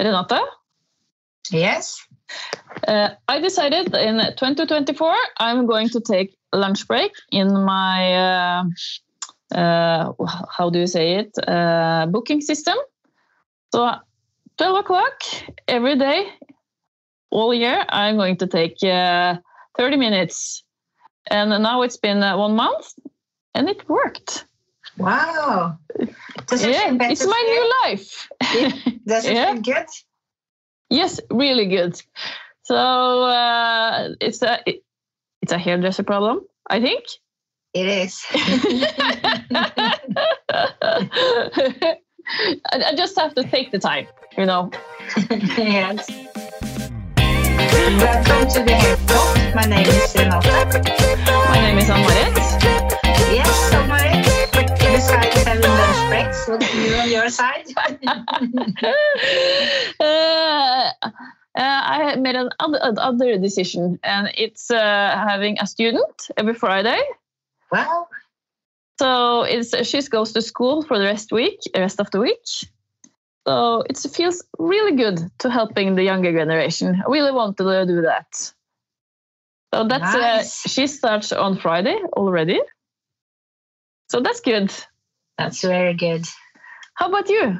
Renate. Yes. Uh, I decided in 2024 I'm going to take lunch break in my uh, uh, how do you say it uh, booking system. So 12 o'clock every day, all year, I'm going to take uh, 30 minutes. And now it's been uh, one month and it worked. Wow. Does it yeah, it's my new life. Does it yeah. feel good? Yes, really good. So uh, it's a it, it's a hairdresser problem, I think. It is. I just have to take the time, you know. yes. Welcome to the Hairtalk. My name is Renate. My name is Ann-Marit. Yes, Ann-Marit. Having lunch breaks, new on your side? uh, uh, I made an other, other decision, and it's uh, having a student every Friday. Wow. So it's she goes to school for the rest week, rest of the week. So it feels really good to helping the younger generation. I really want to do that. So that's uh, nice. uh, she starts on Friday already. So that's good. That's very good. How about you?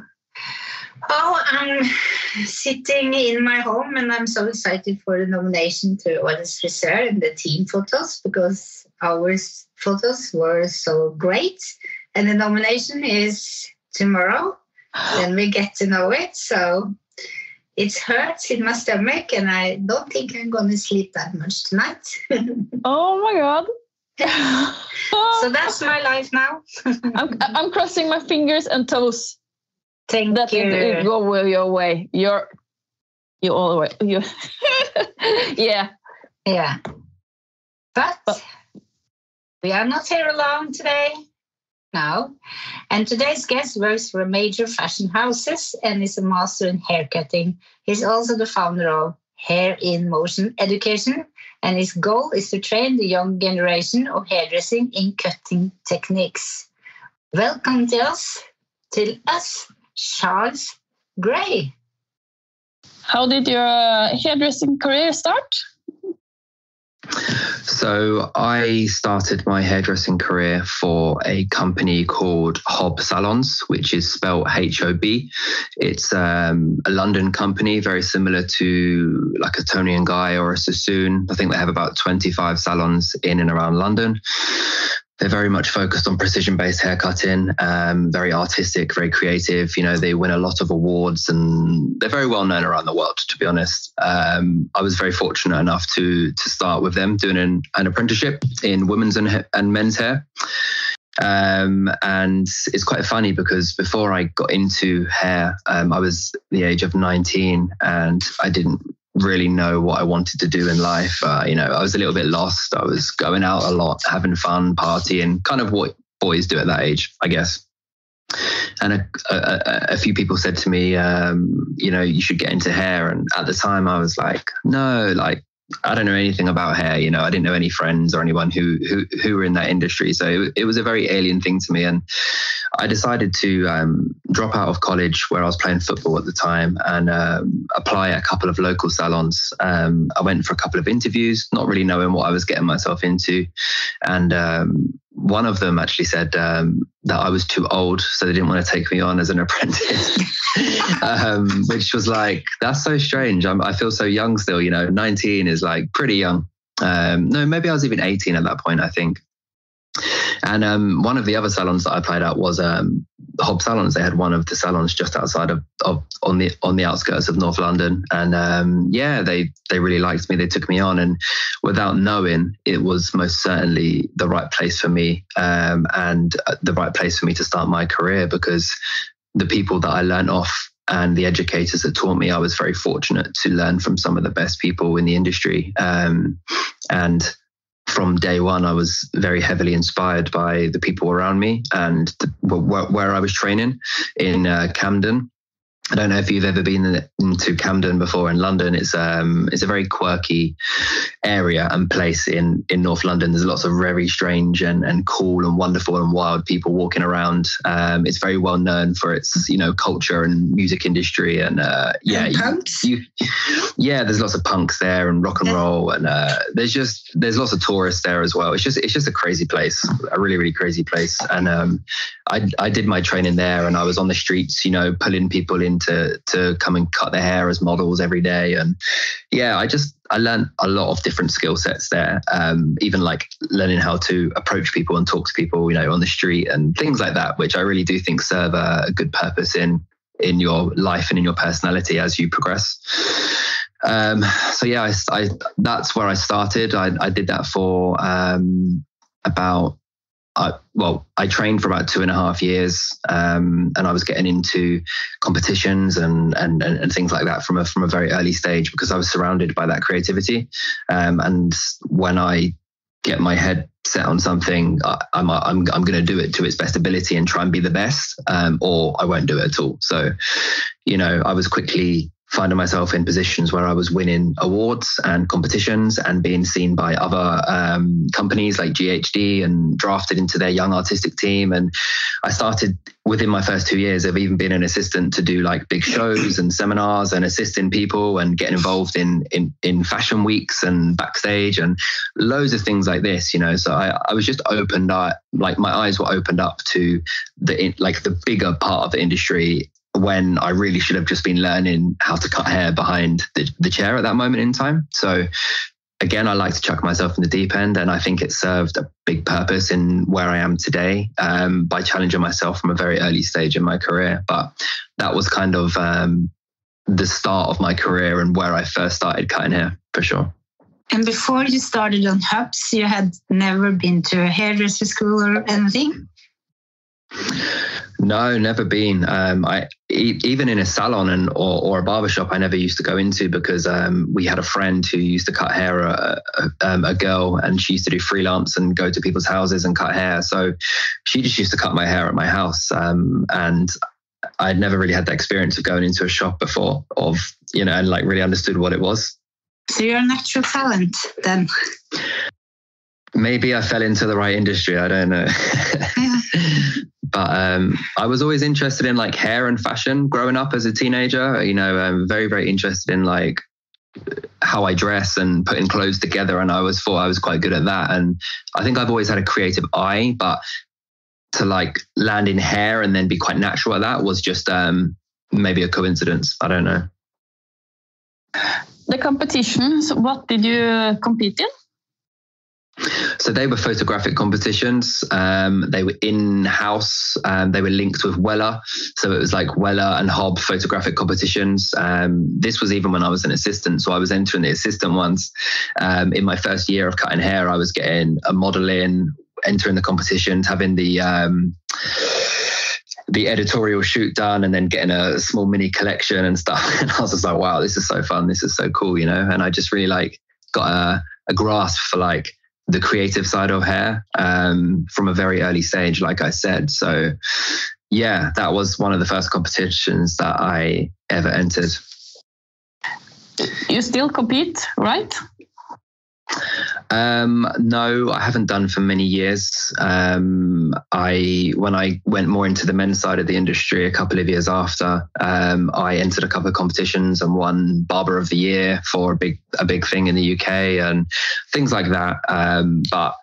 Oh, I'm sitting in my home and I'm so excited for the nomination to Årets Frisør and the team photos because our photos were so great. And the nomination is tomorrow. then we get to know it. So it hurts in my stomach and I don't think I'm going to sleep that much tonight. oh my God. So that's my life now. I'm, I'm crossing my fingers and toes. Thank that you. It, it go your way. You're you all the way. You yeah. Yeah. But, but we are not here alone today. No. And today's guest works for major fashion houses and is a master in haircutting. He's also the founder of Hair in Motion Education, and his goal is to train the young generation of hairdressing in cutting techniques. Welcome to us, to us, Charles Grey. How did your uh, hairdressing career start? So I started my hairdressing career for a company called Hob Salons, which is spelled H-O-B. It's um, a London company, very similar to like a Toni and Guy or a Sassoon. I think they have about 25 salons in and around London they're very much focused on precision based haircutting, um, very artistic, very creative. You know, they win a lot of awards and they're very well known around the world, to be honest. Um, I was very fortunate enough to to start with them doing an, an apprenticeship in women's and, and men's hair. Um, and it's quite funny because before I got into hair, um, I was the age of 19 and I didn't really know what I wanted to do in life. Uh, you know, I was a little bit lost. I was going out a lot, having fun, partying, kind of what boys do at that age, I guess. And a, a, a few people said to me, um, you know, you should get into hair. And at the time, I was like, no, like I don't know anything about hair. You know, I didn't know any friends or anyone who who who were in that industry. So it, it was a very alien thing to me, and I decided to um, drop out of college where I was playing football at the time and um, apply at a couple of local salons. Um, I went for a couple of interviews, not really knowing what I was getting myself into, and um, one of them actually said um, that I was too old, so they didn't want to take me on as an apprentice, um, which was like, that's so strange. I'm, i feel so young still, you know, 19 is like pretty young. Um, no, maybe I was even 18 at that point, I think. And um, one of the other salons that I played at was um, Hob Salons. They had one of the salons just outside of, of on the on the outskirts of North London, and um, yeah, they they really liked me. They took me on, and without knowing, it was most certainly the right place for me, um, and uh, the right place for me to start my career because the people that I learned off and the educators that taught me, I was very fortunate to learn from some of the best people in the industry. Um, and from day one, I was very heavily inspired by the people around me and the, where, where, I was training in uh, Camden. I don't know if you've ever been into Camden before in London. It's um it's a very quirky area and place in in North London. There's lots of very strange and, and cool and wonderful and wild people walking around. Um, it's very well known for its you know culture and music industry and uh, yeah And punks? You, yeah, there's lots of punks there and rock and roll and uh, there's just there's lots of tourists there as well. It's just it's just a crazy place, a really really crazy place. And um, I I did my training there and I was on the streets, you know, pulling people in to to come and cut their hair as models every day. And yeah, I just I learned a lot of different skill sets there. Um, even like learning how to approach people and talk to people, you know, on the street and things like that, which I really do think serve a, a good purpose in in your life and in your personality as you progress. Um, so yeah, I, I, that's where I started. I, I did that for um, about I, well, I trained for about two and a half years, um, and I was getting into competitions and, and and things like that from a from a very early stage because I was surrounded by that creativity. Um, and when I get my head set on something, I, I'm I'm I'm going to do it to its best ability and try and be the best, um, or I won't do it at all. So, you know, I was quickly finding myself in positions where I was winning awards and competitions and being seen by other um, companies like GHD and drafted into their young artistic team. And I started within my first two years of even being an assistant to do like big shows and seminars and assisting people and getting involved in in in fashion weeks and backstage and loads of things like this. You know, so I I was just opened up, like my eyes were opened up to the like the bigger part of the industry when I really should have just been learning how to cut hair behind the, the chair at that moment in time. So again, I like to chuck myself in the deep end, and I think it served a big purpose in where I am today um, by challenging myself from a very early stage in my career. But that was kind of um, the start of my career and where I first started cutting hair for sure. And before you started on Hubs, you had never been to a hairdresser school or anything? No, never been. Um, I e- even in a salon and or, or a barber shop, I never used to go into because um, we had a friend who used to cut hair, a, a, um, a girl, and she used to do freelance and go to people's houses and cut hair. So she just used to cut my hair at my house, um, and I'd never really had the experience of going into a shop before, of you know, and like really understood what it was. So you're a natural talent then. maybe I fell into the right industry. I don't know. but um, I was always interested in like hair and fashion growing up as a teenager. You know, I'm very, very interested in like how I dress and putting clothes together. And I was thought I was quite good at that. And I think I've always had a creative eye, but to like land in hair and then be quite natural at that was just um, maybe a coincidence. I don't know. The competitions, what did you compete in? So they were photographic competitions. Um, they were in house. Um, they were linked with Wella. So it was like Wella and Hob photographic competitions. Um, this was even when I was an assistant. So I was entering the assistant ones. Um, in my first year of cutting hair, I was getting a model in, entering the competitions, having the um, the editorial shoot done and then getting a small mini collection and stuff. And I was just like, wow, this is so fun. This is so cool, you know? And I just really like got a, a grasp for like the creative side of hair um, from a very early stage, like I said. So yeah, that was one of the first competitions that I ever entered. You still compete, right? Um, no, I haven't done for many years. Um, I when I went more into the men's side of the industry a couple of years after, um, I entered a couple of competitions and won Barber of the Year for a big a big thing in the UK and things like that. Um, but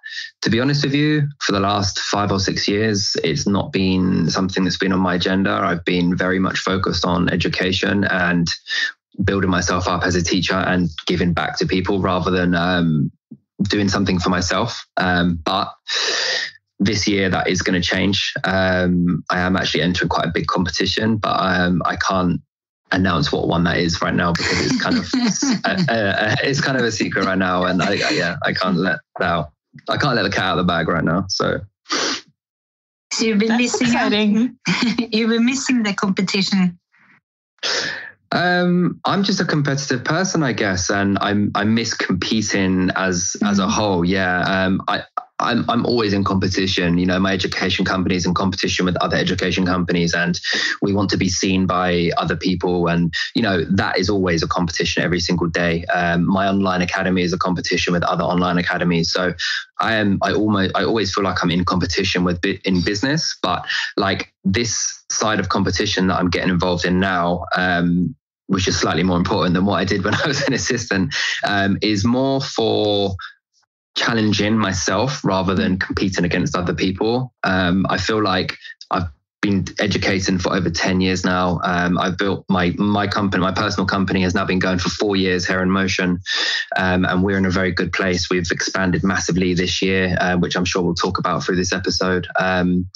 to be honest with you, for the last five or six years, it's not been something that's been on my agenda. I've been very much focused on education and building myself up as a teacher and giving back to people rather than um, doing something for myself. Um, but this year that is going to change. Um, I am actually entering quite a big competition, but um, I can't announce what one that is right now because it's kind of uh, uh, it's kind of a secret right now, and I, I, yeah, I can't let that out. I can't let the cat out of the bag right now. So So you've been That's missing you've been missing the competition. Um, I'm just a competitive person, I guess, and I'm I miss competing as as a Mhm. whole. Yeah, um, I I'm I'm always in competition. You know, my education company is in competition with other education companies, and we want to be seen by other people. And you know, that is always a competition every single day. Um, my online academy is a competition with other online academies. So I am I almost I always feel like I'm in competition with in business, but like this side of competition that I'm getting involved in now. Um, which is slightly more important than what I did when I was an assistant, um, is more for challenging myself rather than competing against other people. Um, I feel like I've been educating for over 10 years now. Um, I've built my my company, my personal company has now been going for four years, Hair in Motion, um, and we're in a very good place. We've expanded massively this year, uh, which I'm sure we'll talk about through this episode. Um,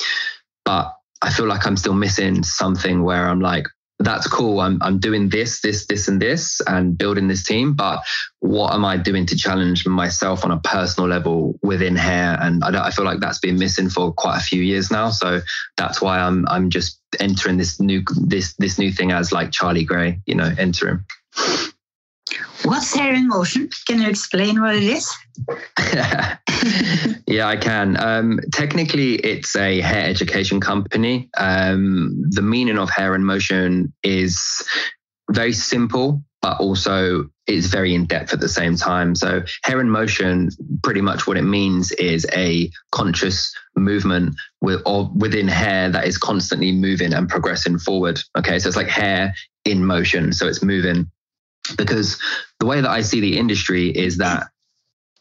but I feel like I'm still missing something where I'm like, that's cool. I'm I'm doing this, this, this, and this, and building this team. But what am I doing to challenge myself on a personal level within hair? And I, I feel like that's been missing for quite a few years now. So that's why I'm I'm just entering this new this this new thing as like Charlie Grey, you know, entering. What's Hair in Motion? Can you explain what it is? yeah, I can. Um, technically, it's a hair education company. Um, the meaning of Hair in Motion is very simple, but also it's very in depth at the same time. So, hair in motion, pretty much what it means is a conscious movement with, or within hair that is constantly moving and progressing forward. Okay, so it's like hair in motion, so it's moving because the way that I see the industry is that,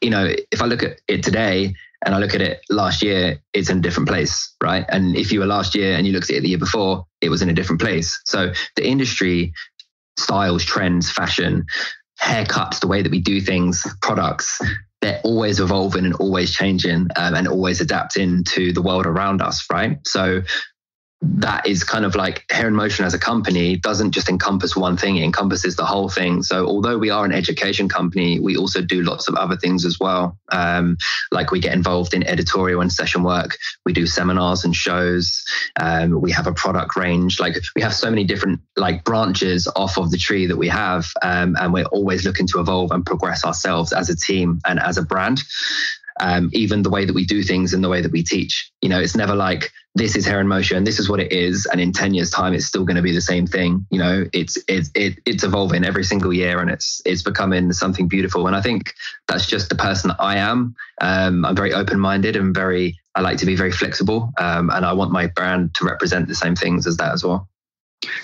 you know, if I look at it today and I look at it last year, it's in a different place, right? And if you were last year and you looked at it the year before, it was in a different place. So the industry, styles, trends, fashion, haircuts, the way that we do things, products, they're always evolving and always changing um, and always adapting to the world around us, right? So that is kind of like Hair in Motion as a company doesn't just encompass one thing, it encompasses the whole thing. So, although we are an education company, we also do lots of other things as well. Um, like we get involved in editorial and session work, we do seminars and shows, um, we have a product range. Like, we have so many different like branches off of the tree that we have, um, and we're always looking to evolve and progress ourselves as a team and as a brand um, even the way that we do things and the way that we teach. You know, it's never like this is hair in motion, this is what it is, and in ten years' time, it's still going to be the same thing. You know, it's it's it, it's evolving every single year, and it's it's becoming something beautiful. And I think that's just the person that I am. Um, I'm very open minded and very I like to be very flexible, um, and I want my brand to represent the same things as that as well.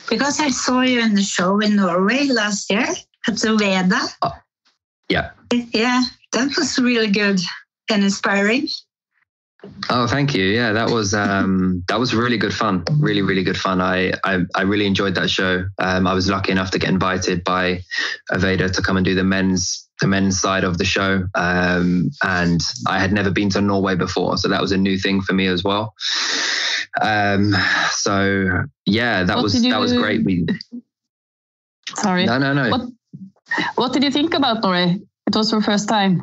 Because I saw you in the show in Norway last year at the Aveda. Uh, yeah. Yeah, that was really good and inspiring. Oh, thank you. Yeah, that was um, that was really good fun. Really, really good fun. I I, I really enjoyed that show. Um, I was lucky enough to get invited by Aveda to come and do the men's the men's side of the show, um, and I had never been to Norway before, so that was a new thing for me as well. Um, so yeah, that what was that was great. We sorry, no, no, no. What, what did you think about Norway? It was your first time.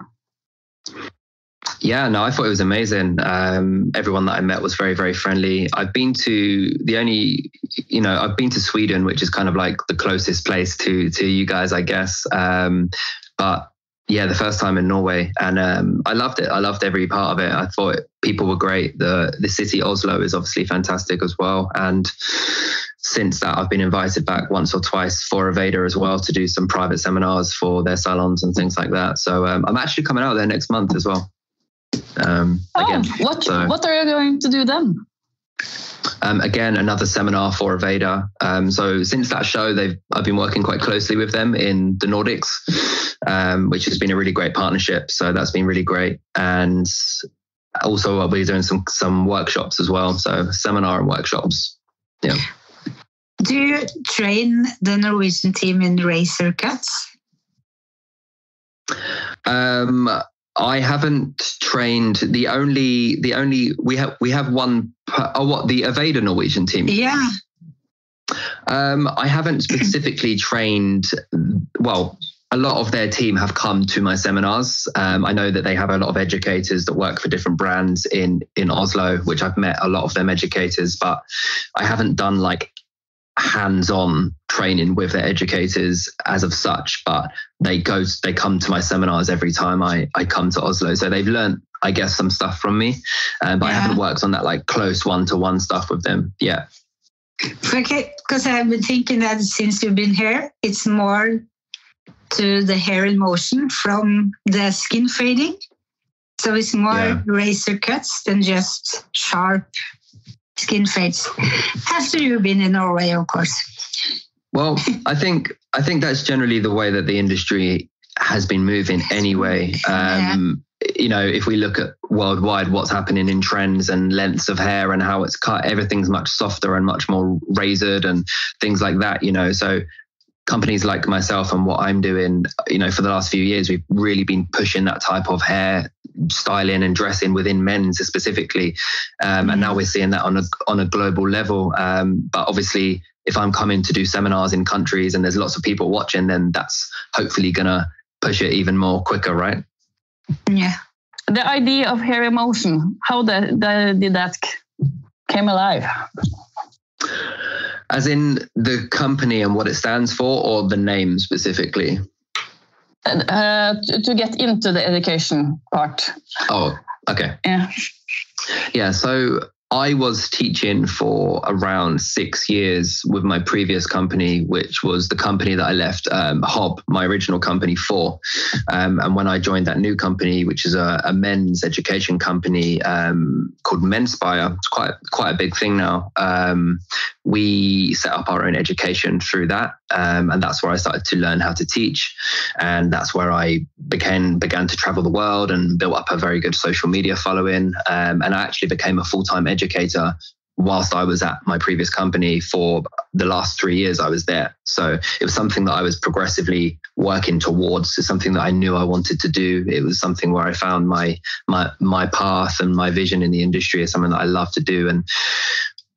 Yeah, no, I thought it was amazing. Um, everyone that I met was very, very friendly. I've been to the only, you know, I've been to Sweden, which is kind of like the closest place to to you guys, I guess. Um, but yeah, the first time in Norway, and um, I loved it. I loved every part of it. I thought people were great. the The city Oslo is obviously fantastic as well, and since that, I've been invited back once or twice for Aveda as well to do some private seminars for their salons and things like that. So um, I'm actually coming out there next month as well. Um, oh, again, what so, what are you going to do then? Um, again, another seminar for Aveda. Um, so since that show, they've I've been working quite closely with them in the Nordics, um, which has been a really great partnership. So that's been really great. And also, I'll be doing some some workshops as well. So seminar and workshops. Yeah. Do you train the Norwegian team in razor cuts? Um, I haven't trained the only the only we have we have one oh what the Aveda Norwegian team? Yeah. Um, I haven't specifically trained well a lot of their team have come to my seminars. Um, I know that they have a lot of educators that work for different brands in in Oslo which I've met a lot of them educators but I haven't done like hands-on training with their educators as of such, but they go they come to my seminars every time I I come to Oslo. So they've learned I guess some stuff from me, um, but yeah. I haven't worked on that like close one-to-one stuff with them yet. Okay, because I've been thinking that since you've been here, it's more to the hair in motion from the skin fading. So it's more yeah. razor cuts than just sharp skin fades. After you've been in Norway, of course. Well, I think I think that's generally the way that the industry has been moving anyway. Um, yeah. You know, if we look at worldwide, what's happening in trends and lengths of hair and how it's cut, everything's much softer and much more razored and things like that. You know, so companies like myself and what I'm doing, you know, for the last few years, we've really been pushing that type of hair styling and dressing within men's specifically, um, and now we're seeing that on a on a global level. Um, but obviously, if I'm coming to do seminars in countries and there's lots of people watching, then that's hopefully gonna push it even more quicker, right? Yeah. The idea of hair emotion, how the, the, did that came alive? As in the company and what it stands for, or the name specifically? Uh, to, to get into the education part. Oh, okay. Yeah. Yeah. So I was teaching for around six years with my previous company, which was the company that I left um, Hob, my original company, for. Um, and when I joined that new company, which is a, a men's education company um, called Menspire, it's quite quite a big thing now. Um, we set up our own education through that, um, and that's where I started to learn how to teach, and that's where I began began to travel the world and built up a very good social media following. Um, and I actually became a full time educator whilst I was at my previous company for the last three years I was there. So it was something that I was progressively working towards. It's something that I knew I wanted to do. It was something where I found my my my path and my vision in the industry is something that I love to do. And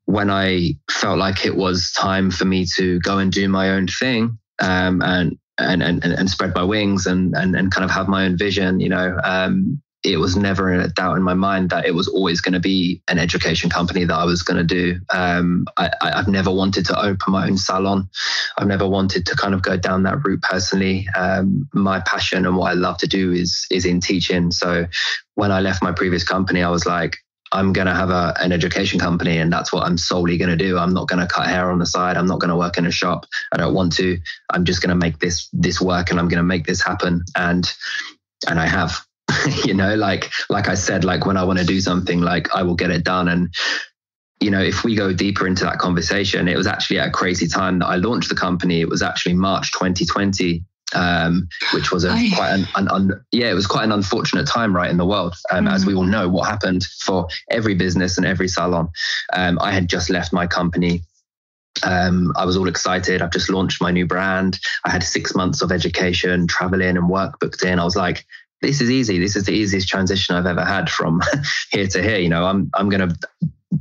when I felt like it was time for me to go and do my own thing um, and and, and and spread my wings and, and and kind of have my own vision, you know, um, it was never a doubt in my mind that it was always going to be an education company that I was going to do. Um, I, have never wanted to open my own salon. I've never wanted to kind of go down that route personally. Um, my passion and what I love to do is is in teaching. So when I left my previous company, I was like, I'm going to have a, an education company and that's what I'm solely going to do. I'm not going to cut hair on the side. I'm not going to work in a shop. I don't want to. I'm just going to make this this work and I'm going to make this happen. And and I have. you know, like like I said, like when I want to do something, like I will get it done. And you know, if we go deeper into that conversation, it was actually at a crazy time that I launched the company. It was actually March 2020, um, which was a I... quite an, an, an, yeah, it was quite an unfortunate time, right, in the world. Um, mm-hmm. As we all know, what happened for every business and every salon. Um, I had just left my company. Um, I was all excited. I've just launched my new brand. I had six months of education, traveling, and work booked in. I was like, this is easy. This is the easiest transition I've ever had from here to here. You know, I'm I'm gonna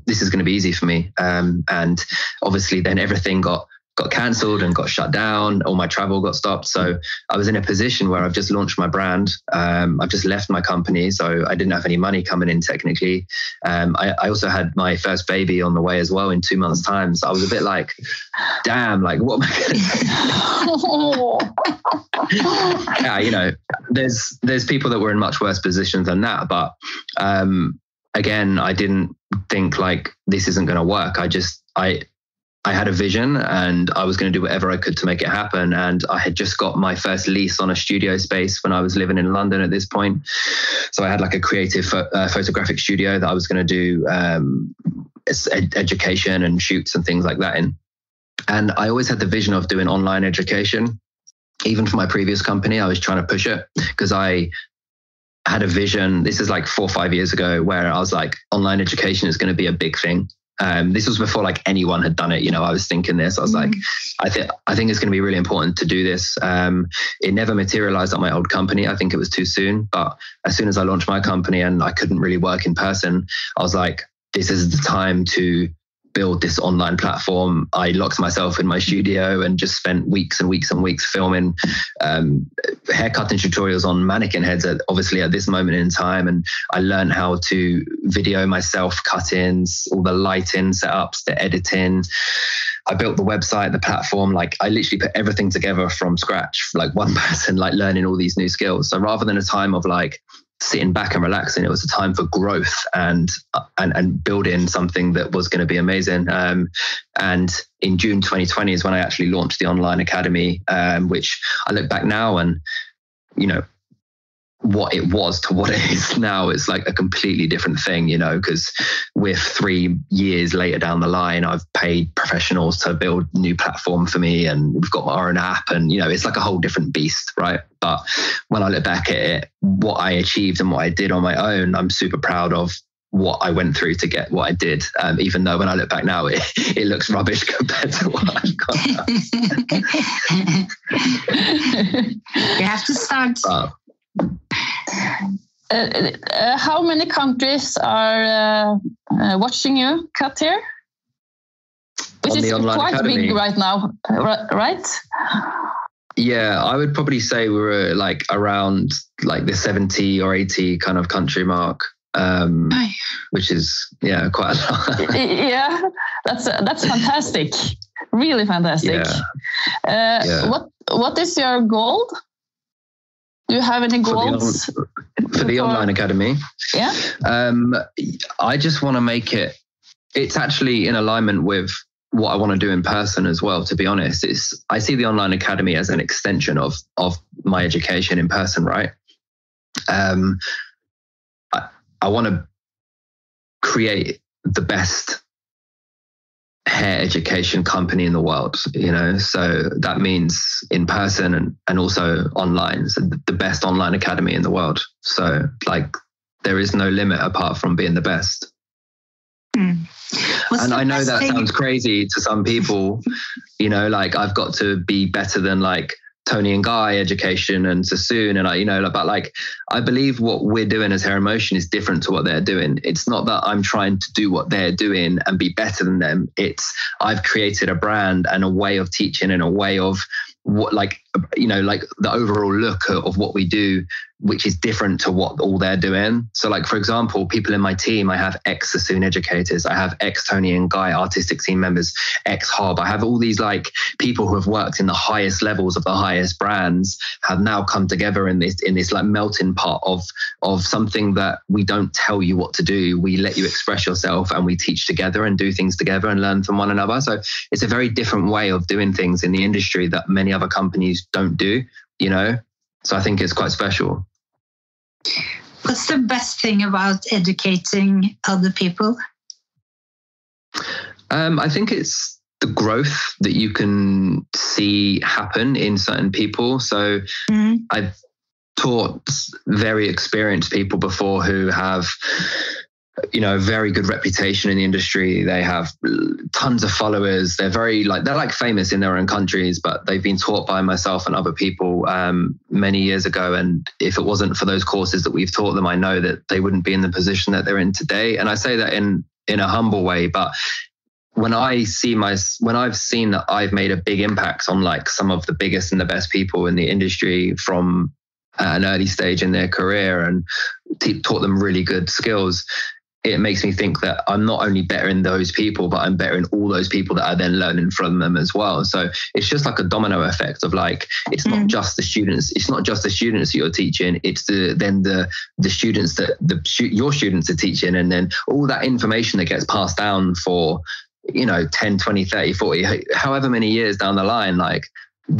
this is gonna be easy for me. Um, and obviously, then everything got got cancelled and got shut down. All my travel got stopped. So I was in a position where I've just launched my brand. Um, I've just left my company, so I didn't have any money coming in technically. Um, I, I, also had my first baby on the way as well in two months' time. So I was a bit like, damn, like what am I going to Yeah, you know, there's there's people that were in much worse positions than that, but um, again, I didn't think like this isn't going to work. I just I I had a vision and I was going to do whatever I could to make it happen. And I had just got my first lease on a studio space when I was living in London at this point. So I had like a creative uh, photographic studio that I was going to do um, ed- education and shoots and things like that in. And I always had the vision of doing online education. Even for my previous company, I was trying to push it because I had a vision. This is like four or five years ago where I was like, online education is going to be a big thing. Um, this was before like anyone had done it. You know, I was thinking this. I was mm-hmm. like, I think I think it's going to be really important to do this. Um, it never materialized at my old company. I think it was too soon. But as soon as I launched my company and I couldn't really work in person, I was like, this is the time to build this online platform. I locked myself in my studio and just spent weeks and weeks and weeks filming um, haircutting tutorials on mannequin heads, at, obviously at this moment in time. And I learned how to video myself cut ins, all the lighting setups, the editing. I built the website, the platform. Like I literally put everything together from scratch, like one person, like learning all these new skills. So rather than a time of like sitting back and relaxing. It was a time for growth and and and building something that was going to be amazing. Um, and in June 2020 is when I actually launched the online academy, um, which I look back now and you know what it was to what it is now is like a completely different thing, you know, because we're three years later down the line, I've paid professionals to build new platform for me and we've got our own app and, you know, it's like a whole different beast, right? But when I look back at it, what I achieved and what I did on my own, I'm super proud of what I went through to get what I did. Um, even though when I look back now, it, it looks rubbish compared to what I've got. you have to start. But, uh, uh, how many countries are uh, uh watching you, Kat here? Which is quite Academy. big right now, right? Yeah, I would probably say we're like around like the 70 or 80 kind of country mark. Um, which is yeah quite a lot. yeah, that's that's fantastic, really fantastic. Yeah. Uh, yeah. What what is your goal do you have any goals for the, for the online academy? Yeah. Um, I just want to make it. It's actually in alignment with what I want to do in person as well. To be honest, it's I see the online academy as an extension of of my education in person. Right. Um, I, I want to create the best hair education company in the world you know so that means in person and, and also online so the best online academy in the world so like there is no limit apart from being the best mm. and i know that thing? sounds crazy to some people you know like i've got to be better than like Toni and Guy education and Sassoon and I, you know, but like I believe what we're doing as Hair in Motion is different to what they're doing. It's not that I'm trying to do what they're doing and be better than them. It's I've created a brand and a way of teaching and a way of what like you know like the overall look of what we do which is different to what all they're doing. So like for example people in my team i have ex sassoon educators i have ex toni and guy artistic team members ex hob i have all these like people who have worked in the highest levels of the highest brands have now come together in this in this like melting pot of of something that we don't tell you what to do. We let you express yourself and we teach together and do things together and learn from one another. So it's a very different way of doing things in the industry that many other companies don't do, you know? So I think it's quite special. What's the best thing about educating other people? Um, I think it's the growth that you can see happen in certain people. So mm-hmm. I've taught very experienced people before who have you know, very good reputation in the industry. They have tons of followers. They're very like they're like famous in their own countries, but they've been taught by myself and other people um, many years ago. And if it wasn't for those courses that we've taught them, I know that they wouldn't be in the position that they're in today. And I say that in in a humble way, but when I see my when I've seen that I've made a big impact on like some of the biggest and the best people in the industry from an early stage in their career and taught them really good skills it makes me think that I'm not only better in those people, but I'm better in all those people that are then learning from them as well. So it's just like a domino effect of like it's not mm. just the students, it's not just the students that you're teaching, it's the then the the students that the your students are teaching, and then all that information that gets passed down for you know 10, 20, 30, 40, however many years down the line, like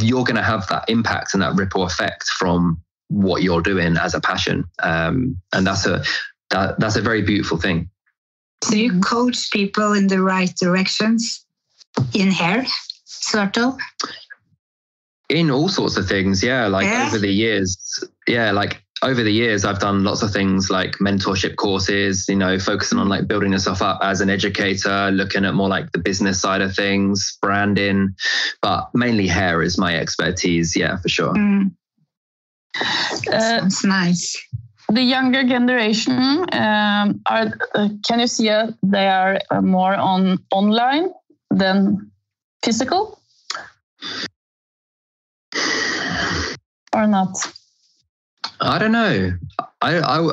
you're going to have that impact and that ripple effect from what you're doing as a passion um, and that's a that, that's a very beautiful thing. So you coach people in the right directions in hair, sort of? In all sorts of things, yeah. Like yeah. over the years, yeah, like over the years, I've done lots of things like mentorship courses, you know, focusing on like building yourself up as an educator, looking at more like the business side of things, branding, but mainly hair is my expertise. Yeah, for sure. Mm. Uh, Sounds nice the younger generation um, are uh, can you see uh, they are uh, more on online than physical? Or not? I don't know. I i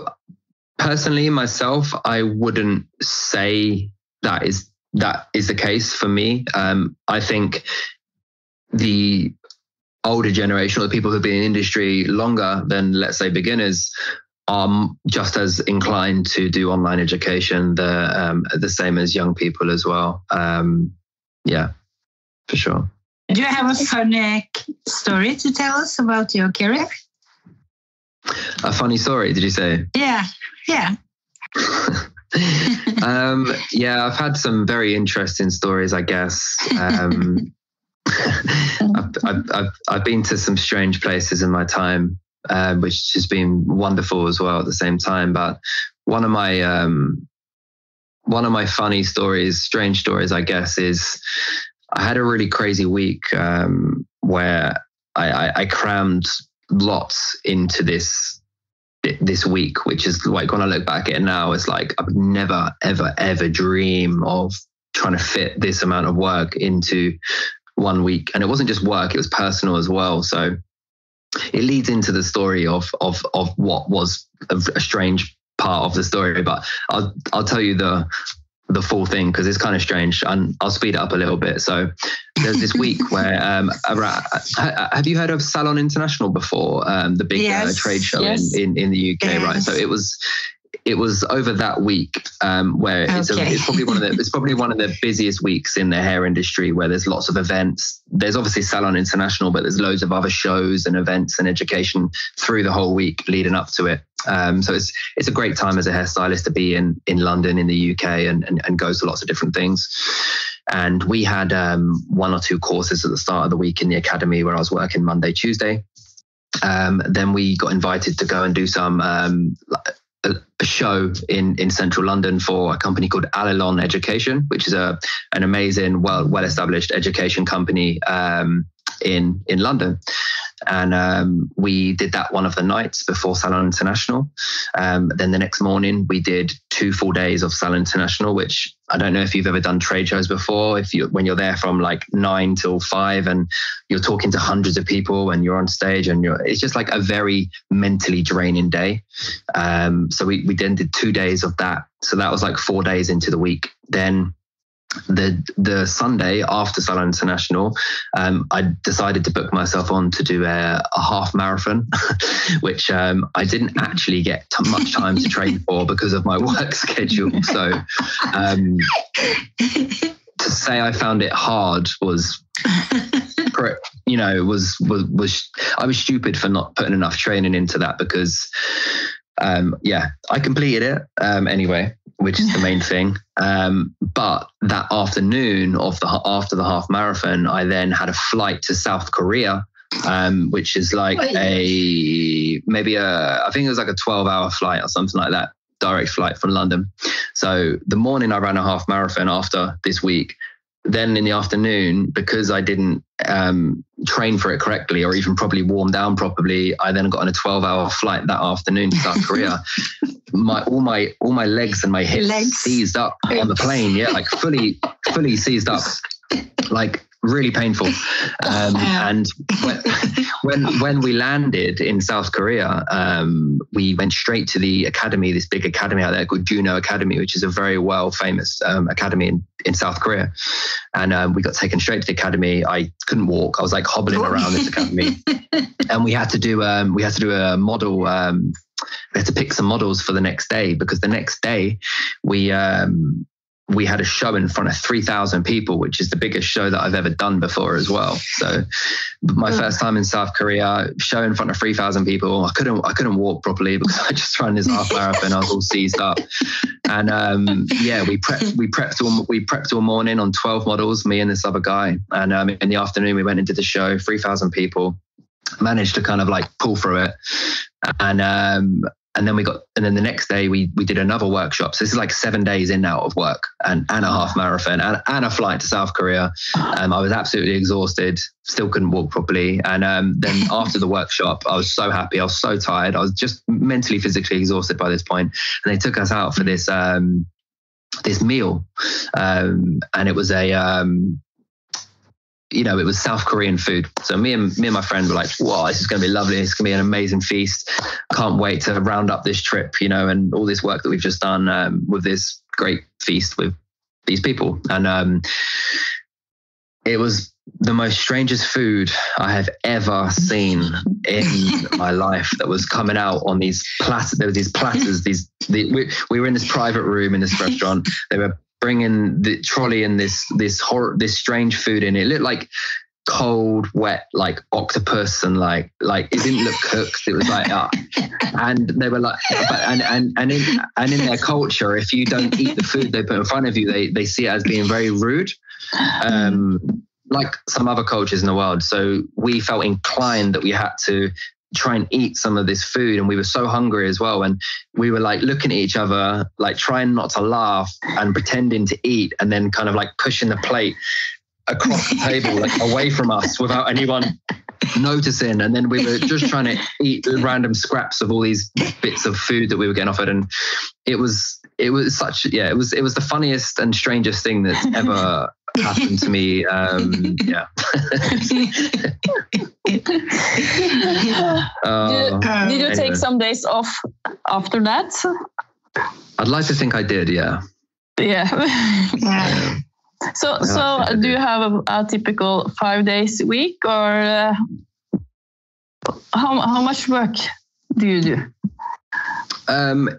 personally myself i wouldn't say that is that is the case for me. Um, I think the older generation or the people who've been in industry longer than let's say beginners are just as inclined to do online education the um, the same as young people as well. Um, yeah for sure. Do you have a funny story to tell us about your career? A funny story did you say? Yeah yeah. Um, yeah i've had some very interesting stories i guess. Um, I've, I've, I've, been to some strange places in my time, um, which has been wonderful as well at the same time. But one of my um, one of my funny stories, strange stories, I guess, is I had a really crazy week um, where I, I, I crammed lots into this this week, which is like when I look back at it now, it's like I would never, ever, ever dream of trying to fit this amount of work into one week, and it wasn't just work; it was personal as well. So it leads into the story of of of what was a, strange part of the story. But I'll I'll tell you the the full thing because it's kind of strange and I'll speed it up a little bit. So there's this week where um, have you heard of Salon International before? Um, the big uh, yes. uh, trade show yes. in, in, in the UK, yes. right? So it was it was over that week um, where okay. it's, a, it's, probably one of the it's probably one of the busiest weeks in the hair industry where there's lots of events. There's obviously Salon International, but there's loads of other shows and events and education through the whole week leading up to it. Um, so it's it's a great time as a hairstylist to be in in London in the UK and and, and go to lots of different things. And we had um, one or two courses at the start of the week in the academy where I was working Monday, Tuesday. Um, then we got invited to go and do some um, a, show in in central London for a company called Alilon Education, which is a an amazing, well well established education company um, in in London and um, we did that one of the nights before Salon International. Um, then the next morning we did two full days of Salon International, which I don't know if you've ever done trade shows before. If you when you're there from like nine till five and you're talking to hundreds of people and you're on stage and you're it's just like a very mentally draining day. Um, so we we then did two days of that. So that was like four days into the week. Then the the Sunday after Salon International, um, I decided to book myself on to do a, a half marathon, which um, I didn't actually get t- much time to train for because of my work schedule. So, um, to say I found it hard was, you know, was was was I was stupid for not putting enough training into that because, um, yeah, I completed it um, anyway which is the main thing. Um, but that afternoon of the after the half marathon, I then had a flight to South Korea, um, which is like a maybe a I think it was like a twelve hour flight or something like that, direct flight from London. So the morning I ran a half marathon after this week, then in the afternoon, because I didn't um, train for it correctly or even probably warm down properly, I then got on a 12 hour flight that afternoon to South Korea. my all my all my legs and my hips legs. seized up on the plane. Yeah, like fully fully seized up. Like really painful. Um, and when, when, when we landed in South Korea, um, we went straight to the academy, this big academy out there called Juno Academy, which is a very well famous um, academy in, in South Korea. And um, we got taken straight to the academy. I couldn't walk. I was like hobbling around this academy, and we had to do um, we had to do a model um, we had to pick some models for the next day because the next day we um, we had a show in front of 3,000 people, which is the biggest show that I've ever done before as well. So my first time in South Korea, show in front of 3,000 people. I couldn't, I couldn't walk properly because I just ran this half marathon. I was all seized up. And um, yeah, we prepped, we prepped, all, we prepped all morning on 12 models, me and this other guy. And um, in the afternoon, we went into the show, 3,000 people managed to kind of like pull through it and um, and then we got and then the next day we we did another workshop. So this is like seven days in now of work and and a half marathon and, and a flight to south korea. Um, i was absolutely exhausted still couldn't walk properly. And um, then after the workshop i was so happy. I was so tired. I was just mentally physically exhausted by this point. And they took us out for this um, this meal. Um, and it was a um, you know, it was South Korean food. So me and me and my friend were like, "Wow, this is going to be lovely. It's going to be an amazing feast. Can't wait to round up this trip, you know, and all this work that we've just done um, with this great feast with these people, and um, it was the most strangest food I have ever seen in my life that was coming out on these platters. There were these platters. These the, we, we were in this private room in this restaurant. They were bringing the trolley and this this horror this strange food in. It looked like cold, wet, like octopus, and like like it didn't look cooked. It was like, uh, and they were like, and and and in and in their culture, if you don't eat the food they put in front of you, they they see it as being very rude. Um, like some other cultures in the world. So we felt inclined that we had to try and eat some of this food and we were so hungry as well and we were like looking at each other like trying not to laugh and pretending to eat and then kind of like pushing the plate across the table like away from us without anyone noticing and then we were just trying to eat random scraps of all these bits of food that we were getting offered and it was it was such yeah it was it was the funniest and strangest thing that's ever happened to me um yeah uh, did, did, you anyway. take some days off after that i'd like to think i did yeah yeah, yeah. So, so do you have a, a, typical five days a week, or uh, how how much work do you do? Um,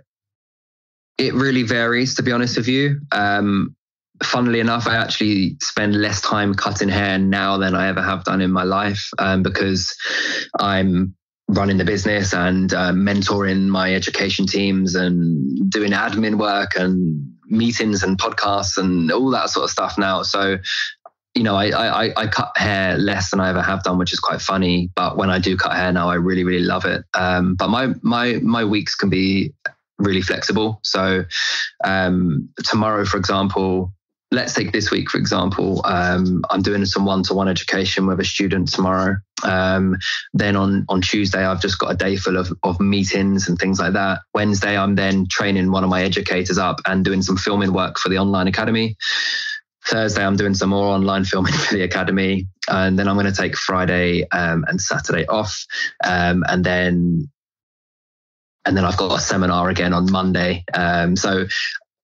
it really varies, to be honest with you. Um, funnily enough, I actually spend less time cutting hair now than I ever have done in my life um, because I'm running the business and uh, mentoring my education teams and doing admin work and meetings and podcasts and all that sort of stuff now. So, you know, I, I, I cut hair less than I ever have done, which is quite funny. But when I do cut hair now, I really, really love it. Um, but my my my weeks can be really flexible. So um, tomorrow, for example, let's take this week for example. Um, i'm doing some one-to-one education with a student tomorrow. Um, then on on tuesday i've just got a day full of, of meetings and things like that. Wednesday i'm then training one of my educators up and doing some filming work for the online academy. Thursday i'm doing some more online filming for the academy. And then i'm going to take friday um, and saturday off. Um, and then and then I've got a seminar again on Monday. Um, so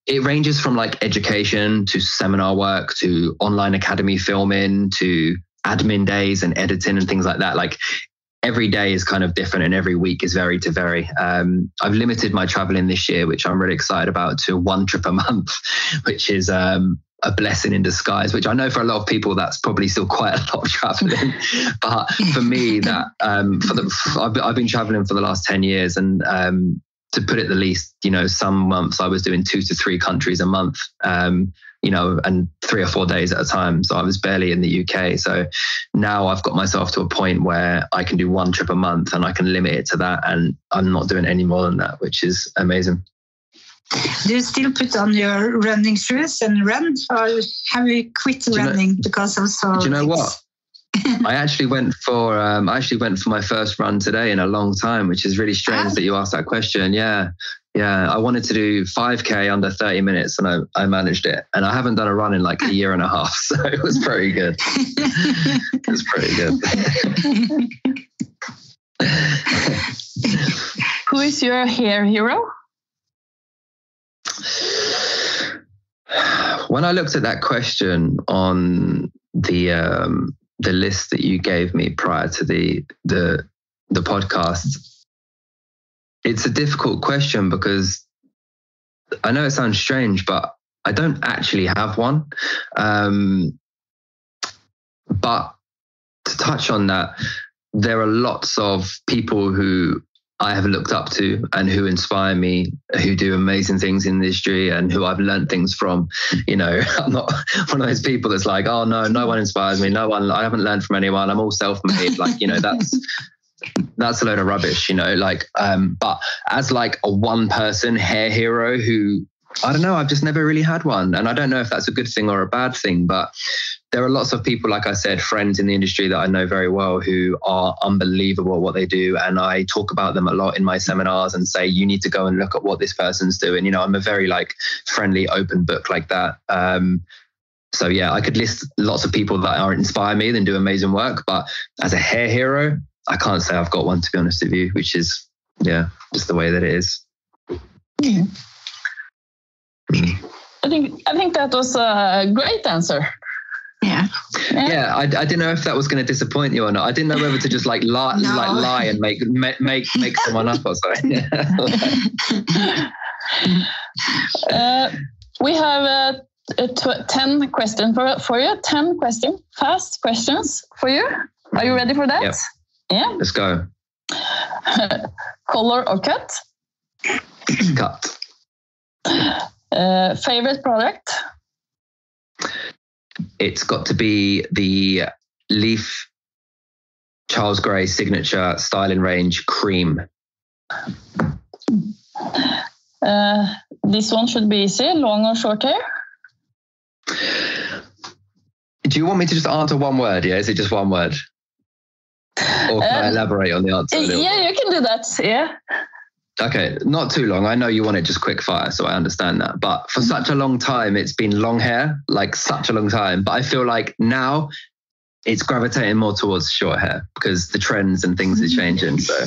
it ranges from like education to seminar work to online academy filming to admin days and editing and things like that. Like every day is kind of different and every week is very to vary. Um, I've limited my traveling this year, which I'm really excited about, to one trip a month, which is um, a blessing in disguise. Which I know for a lot of people that's probably still quite a lot of traveling, but for me, that um, for the I've, been traveling for the last ten years, and um, to put it the least, you know, some months I was doing two to three countries a month, um, you know, and three or four days at a time. So I was barely in the UK. So now I've got myself to a point where I can do one trip a month and I can limit it to that. And I'm not doing any more than that, which is amazing. Do you still put on your running shoes and run, or have you quit running know, because of so? Do you know what? I actually went for um, I actually went for my first run today in a long time, which is really strange that you asked that question. Yeah, yeah. I wanted to do 5k under 30 minutes, and I, I managed it. And I haven't done a run in like a year and a half, so it was pretty good. it was pretty good. Who is your hair hero? When I looked at that question on the um, the list that you gave me prior to the the the podcast. It's a difficult question because i know it sounds strange but i don't actually have one. Um, but to touch on that there are lots of people who I have looked up to and who inspire me, who do amazing things in the industry and who I've learned things from. You know, I'm not one of those people that's like, oh no, no one inspires me. No one, I haven't learned from anyone. I'm all self-made. like, you know, that's that's a load of rubbish, you know, like um, but as like a one person hair hero who I don't know. I've just never really had one. And I don't know if that's a good thing or a bad thing, but there are lots of people, like I said, friends in the industry that I know very well who are unbelievable at what they do. And I talk about them a lot in my seminars and say, you need to go and look at what this person's doing. You know, I'm a very like friendly, open book like that. Um, so yeah, I could list lots of people that are inspire me and do amazing work. But as a hair hero, I can't say I've got one to be honest with you, which is yeah, just the way that it is. Yeah. Mm. I think I think that was a great answer. Yeah. Yeah, I, I didn't know if that was going to disappoint you or not. I didn't know whether to just like lie, No. like lie and make make make, make someone up or something. Uh, we have uh, uh, tw- 10 questions for, for you. 10 questions, fast questions for you. Are you ready for that? Yep. Yeah. Let's go. Color or cut? Cut. Uh, favorite product? It's got to be the Leaf Charles Grey signature styling range cream. Uh, this one should be easy. Long or short hair? Do you want me to just answer one word? Yeah, is it just one word? Or can I Um, elaborate on the answer? a little? Yeah, you can do that. Yeah. Okay, not too long. I know you want it just quick fire, so I understand that. But for such a long time, it's been long hair, like such a long time. But I feel like now it's gravitating more towards short hair because the trends and things are changing. So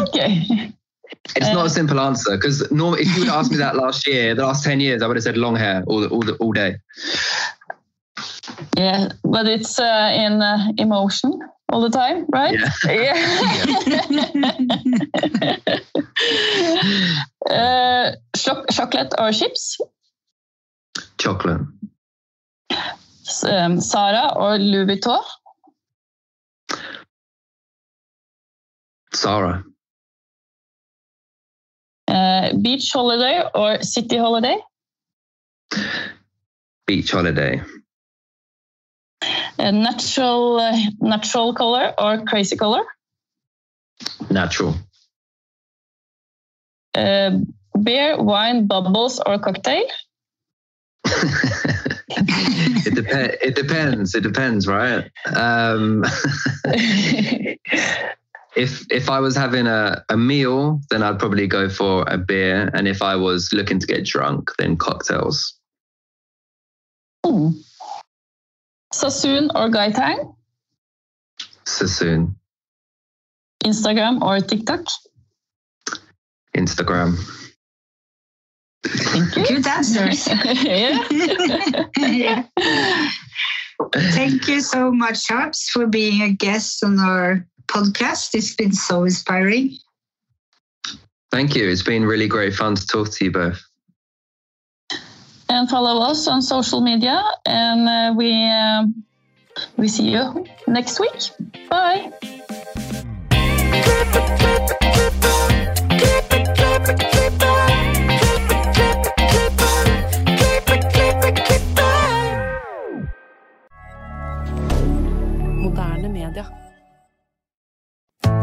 Okay. it's not a simple answer because norm- if you would ask me that last year, the last 10 years, I would have said long hair all, all, all day. Yeah, but it's uh, in uh, emotion all the time, right? Yeah. uh, choc- chocolate or chips? Chocolate. Um, Zara or Louis Vuitton? Zara. Uh, beach holiday or city holiday? Beach holiday. Uh, natural, uh, natural color or crazy color? Natural. Uh, beer, wine, bubbles or cocktail? it, dep- it depends. It depends, right? Um, if if I was having a, a meal, then I'd probably go for a beer. And if I was looking to get drunk, then cocktails. Hmm. Sassoon or Gaitang? Sassoon. Instagram or TikTok? Instagram. Thank you. Good answers. yeah. yeah. Thank you so much, Harps, for being a guest on our podcast. It's been so inspiring. Thank you. It's been really great fun to talk to you both. And follow us on social media, and uh, we um, we see you next week. Bye.